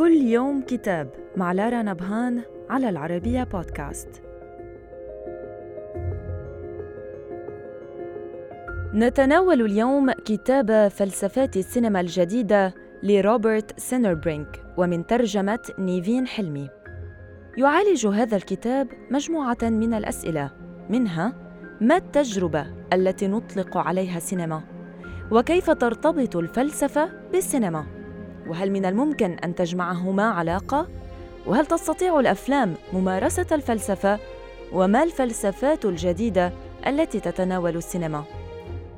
كل يوم كتاب مع لارا نبهان على العربية بودكاست نتناول اليوم كتاب فلسفات السينما الجديدة لروبرت سينربرينك ومن ترجمة نيفين حلمي يعالج هذا الكتاب مجموعة من الأسئلة منها ما التجربة التي نطلق عليها سينما؟ وكيف ترتبط الفلسفة بالسينما؟ وهل من الممكن أن تجمعهما علاقة؟ وهل تستطيع الأفلام ممارسة الفلسفة؟ وما الفلسفات الجديدة التي تتناول السينما؟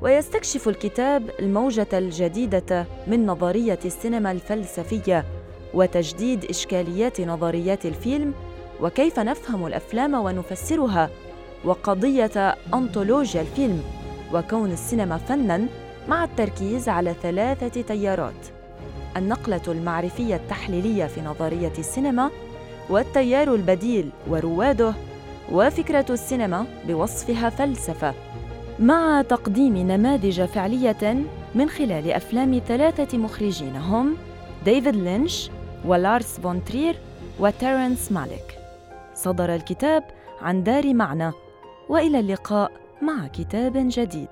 ويستكشف الكتاب الموجة الجديدة من نظرية السينما الفلسفية وتجديد إشكاليات نظريات الفيلم وكيف نفهم الأفلام ونفسرها وقضية أنطولوجيا الفيلم وكون السينما فناً مع التركيز على ثلاثة تيارات النقلة المعرفية التحليلية في نظرية السينما والتيار البديل ورواده وفكرة السينما بوصفها فلسفة مع تقديم نماذج فعلية من خلال أفلام ثلاثة مخرجين هم ديفيد لينش ولارس فون ترير وتيرنس مالك. صدر الكتاب عن دار معنى وإلى اللقاء مع كتاب جديد.